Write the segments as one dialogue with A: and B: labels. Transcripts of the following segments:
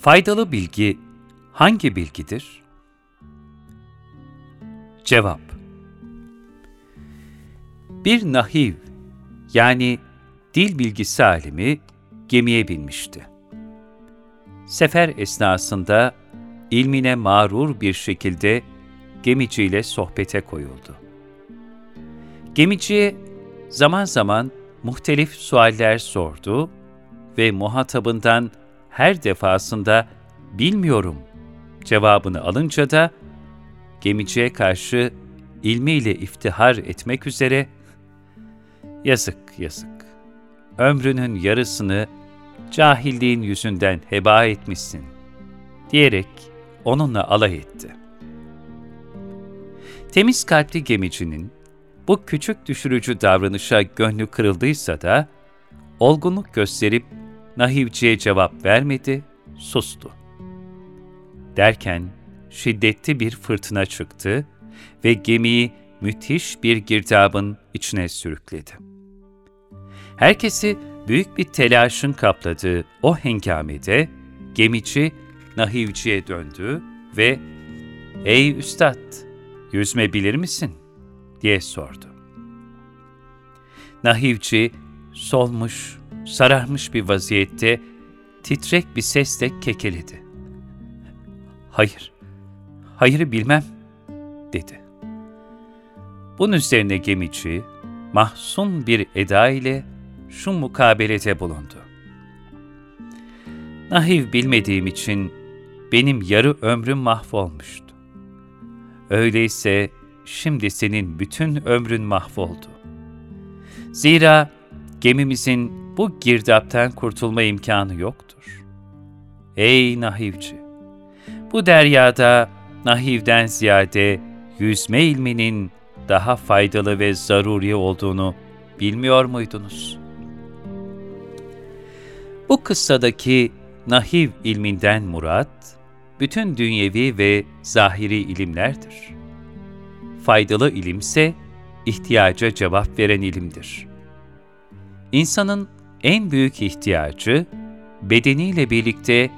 A: faydalı bilgi hangi bilgidir? Cevap Bir nahiv yani dil bilgisi alimi gemiye binmişti. Sefer esnasında ilmine mağrur bir şekilde gemiciyle sohbete koyuldu. Gemiciye zaman zaman muhtelif sualler sordu ve muhatabından her defasında bilmiyorum cevabını alınca da gemiciye karşı ilmiyle iftihar etmek üzere yazık yazık ömrünün yarısını cahilliğin yüzünden heba etmişsin diyerek onunla alay etti. Temiz kalpli gemicinin bu küçük düşürücü davranışa gönlü kırıldıysa da olgunluk gösterip Nahivciye cevap vermedi, sustu. Derken şiddetli bir fırtına çıktı ve gemiyi müthiş bir girdabın içine sürükledi. Herkesi büyük bir telaşın kapladığı o hengamede gemici Nahivciye döndü ve ''Ey üstad, yüzme bilir misin?'' diye sordu. Nahivci solmuş, sararmış bir vaziyette titrek bir sesle kekeledi. Hayır, hayırı bilmem, dedi. Bunun üzerine gemici, mahzun bir eda ile şu mukabelete bulundu. Nahiv bilmediğim için benim yarı ömrüm mahvolmuştu. Öyleyse şimdi senin bütün ömrün mahvoldu. Zira gemimizin bu girdaptan kurtulma imkanı yoktur. Ey nahivci! Bu deryada nahivden ziyade yüzme ilminin daha faydalı ve zaruri olduğunu bilmiyor muydunuz? Bu kıssadaki nahiv ilminden murat, bütün dünyevi ve zahiri ilimlerdir. Faydalı ilimse, ihtiyaca cevap veren ilimdir. İnsanın en büyük ihtiyacı, bedeniyle birlikte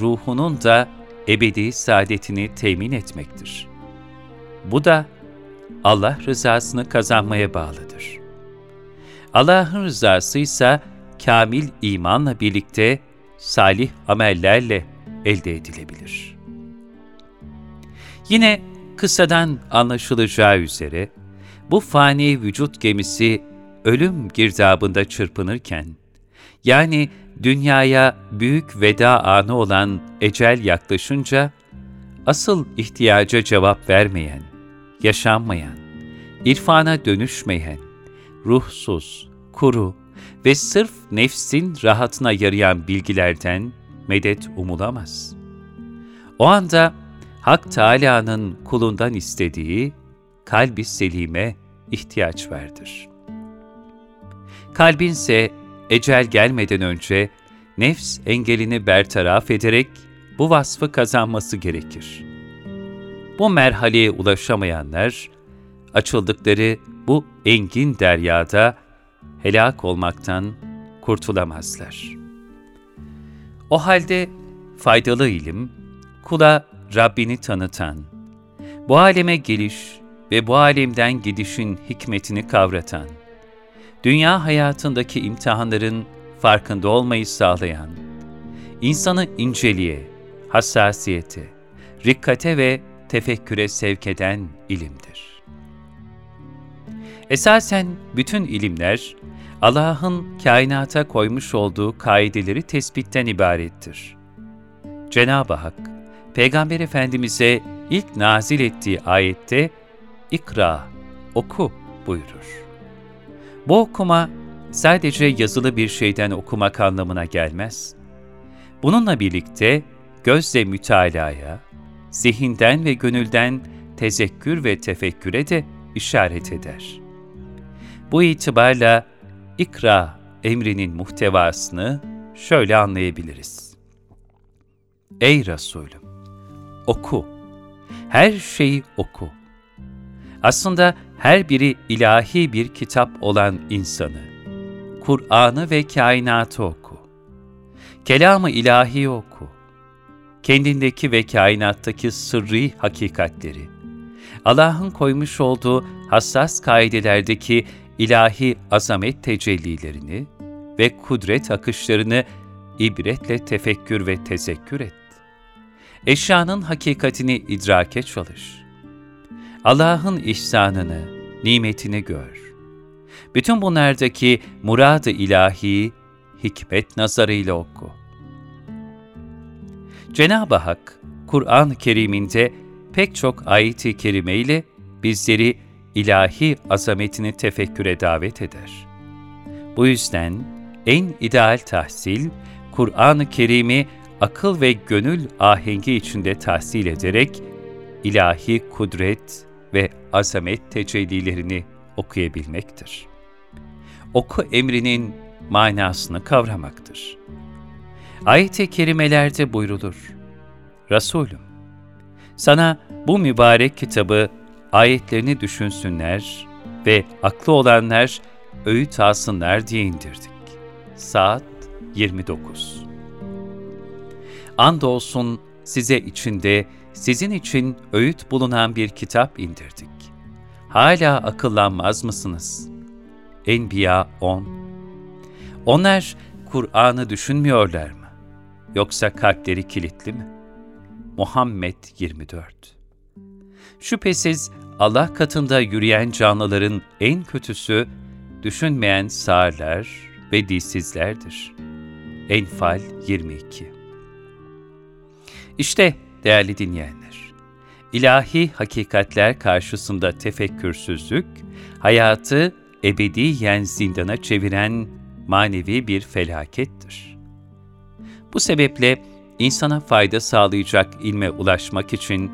A: ruhunun da ebedi saadetini temin etmektir. Bu da Allah rızasını kazanmaya bağlıdır. Allah'ın rızası ise kamil imanla birlikte salih amellerle elde edilebilir. Yine kıssadan anlaşılacağı üzere bu fani vücut gemisi ölüm girdabında çırpınırken, yani dünyaya büyük veda anı olan ecel yaklaşınca, asıl ihtiyaca cevap vermeyen, yaşanmayan, irfana dönüşmeyen, ruhsuz, kuru ve sırf nefsin rahatına yarayan bilgilerden medet umulamaz. O anda Hak Teâlâ'nın kulundan istediği kalbi selime ihtiyaç vardır. Kalbinse ecel gelmeden önce nefs engelini bertaraf ederek bu vasfı kazanması gerekir. Bu merhaleye ulaşamayanlar, açıldıkları bu engin deryada helak olmaktan kurtulamazlar. O halde faydalı ilim, kula Rabbini tanıtan, bu aleme geliş ve bu alemden gidişin hikmetini kavratan, dünya hayatındaki imtihanların farkında olmayı sağlayan, insanı inceliğe, hassasiyete, rikkate ve tefekküre sevk eden ilimdir. Esasen bütün ilimler, Allah'ın kainata koymuş olduğu kaideleri tespitten ibarettir. Cenab-ı Hak, Peygamber Efendimiz'e ilk nazil ettiği ayette, İkra, oku buyurur. Bu okuma sadece yazılı bir şeyden okumak anlamına gelmez. Bununla birlikte gözle mütalaya, zihinden ve gönülden tezekkür ve tefekküre de işaret eder. Bu itibarla ikra emrinin muhtevasını şöyle anlayabiliriz. Ey Resulüm! Oku! Her şeyi oku! Aslında her biri ilahi bir kitap olan insanı, Kur'an'ı ve kainatı oku. Kelamı ilahi oku. Kendindeki ve kainattaki sırrı hakikatleri, Allah'ın koymuş olduğu hassas kaidelerdeki ilahi azamet tecellilerini ve kudret akışlarını ibretle tefekkür ve tezekkür et. Eşyanın hakikatini idrake çalış. Allah'ın ihsanını, nimetini gör. Bütün bunlardaki murad-ı ilahi, hikmet nazarıyla oku. Cenab-ı Hak, Kur'an-ı Kerim'inde pek çok ayet-i kerime ile bizleri ilahi azametini tefekküre davet eder. Bu yüzden en ideal tahsil, Kur'an-ı Kerim'i akıl ve gönül ahengi içinde tahsil ederek ilahi kudret ve azamet tecellilerini okuyabilmektir. Oku emrinin manasını kavramaktır. Ayet-i kerimelerde buyrulur. Resulüm, sana bu mübarek kitabı ayetlerini düşünsünler ve aklı olanlar öğüt alsınlar diye indirdik. Saat 29 Andolsun size içinde, sizin için öğüt bulunan bir kitap indirdik. Hala akıllanmaz mısınız? Enbiya 10 Onlar Kur'an'ı düşünmüyorlar mı? Yoksa kalpleri kilitli mi? Muhammed 24 Şüphesiz Allah katında yürüyen canlıların en kötüsü, düşünmeyen sağırlar ve dilsizlerdir. Enfal 22 İşte değerli dinleyenler, ilahi hakikatler karşısında tefekkürsüzlük, hayatı ebediyen zindana çeviren manevi bir felakettir. Bu sebeple insana fayda sağlayacak ilme ulaşmak için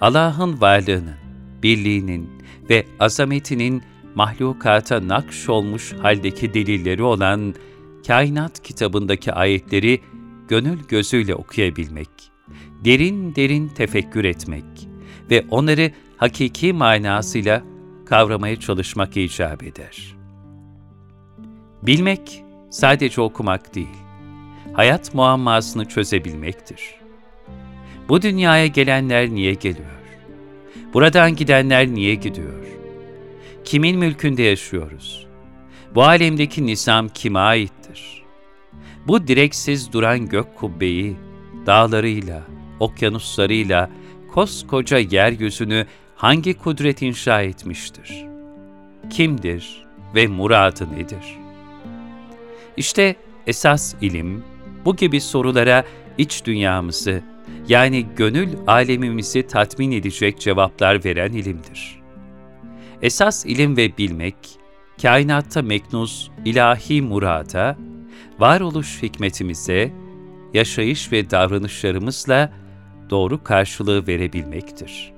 A: Allah'ın varlığının, birliğinin ve azametinin mahlukata nakş olmuş haldeki delilleri olan Kainat kitabındaki ayetleri gönül gözüyle okuyabilmek, derin derin tefekkür etmek ve onları hakiki manasıyla kavramaya çalışmak icap eder. Bilmek sadece okumak değil, hayat muammasını çözebilmektir. Bu dünyaya gelenler niye geliyor? Buradan gidenler niye gidiyor? Kimin mülkünde yaşıyoruz? Bu alemdeki nizam kime aittir? Bu direksiz duran gök kubbeyi, dağlarıyla, okyanuslarıyla, koskoca yeryüzünü hangi kudret inşa etmiştir? Kimdir ve muradı nedir? İşte esas ilim, bu gibi sorulara iç dünyamızı, yani gönül alemimizi tatmin edecek cevaplar veren ilimdir. Esas ilim ve bilmek, kainatta meknuz ilahi murada, varoluş hikmetimize, yaşayış ve davranışlarımızla doğru karşılığı verebilmektir.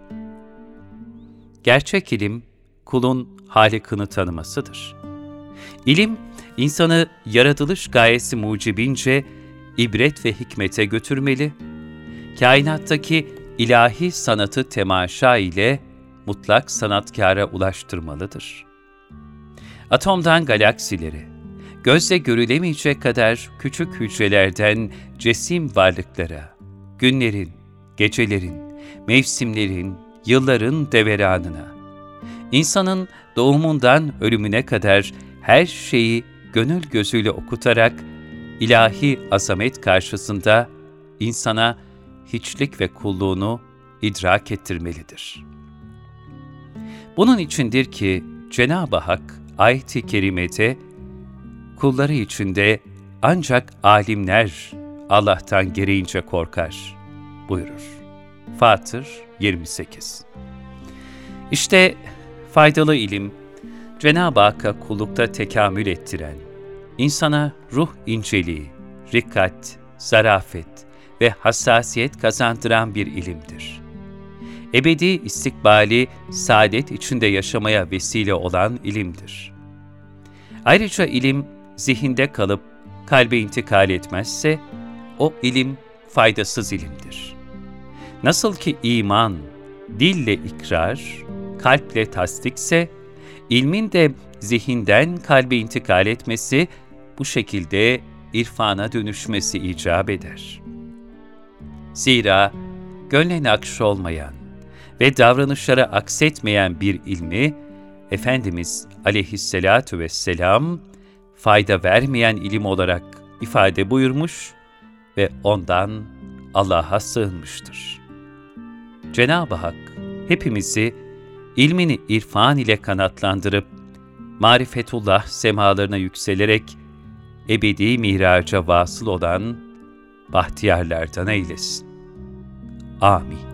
A: Gerçek ilim, kulun Halık'ını tanımasıdır. İlim, insanı yaratılış gayesi mucibince ibret ve hikmete götürmeli, kainattaki ilahi sanatı temaşa ile mutlak sanatkara ulaştırmalıdır. Atomdan galaksilere, gözle görülemeyecek kadar küçük hücrelerden cesim varlıklara, günlerin, gecelerin, mevsimlerin, yılların deveranına, insanın doğumundan ölümüne kadar her şeyi gönül gözüyle okutarak ilahi azamet karşısında insana hiçlik ve kulluğunu idrak ettirmelidir. Bunun içindir ki Cenab-ı Hak ayet-i kerimede kulları içinde ancak alimler Allah'tan gereğince korkar buyurur. Fatır 28 İşte faydalı ilim, Cenab-ı Hakk'a kullukta tekamül ettiren, insana ruh inceliği, rikkat, zarafet ve hassasiyet kazandıran bir ilimdir. Ebedi istikbali saadet içinde yaşamaya vesile olan ilimdir. Ayrıca ilim zihinde kalıp kalbe intikal etmezse o ilim faydasız ilimdir. Nasıl ki iman dille ikrar, kalple tasdikse, ilmin de zihinden kalbe intikal etmesi bu şekilde irfana dönüşmesi icap eder. Zira gönle nakş olmayan ve davranışlara aksetmeyen bir ilmi, Efendimiz aleyhissalatu vesselam fayda vermeyen ilim olarak ifade buyurmuş ve ondan Allah'a sığınmıştır. Cenab-ı Hak hepimizi ilmini irfan ile kanatlandırıp, marifetullah semalarına yükselerek ebedi miraca vasıl olan bahtiyarlardan eylesin. Amin.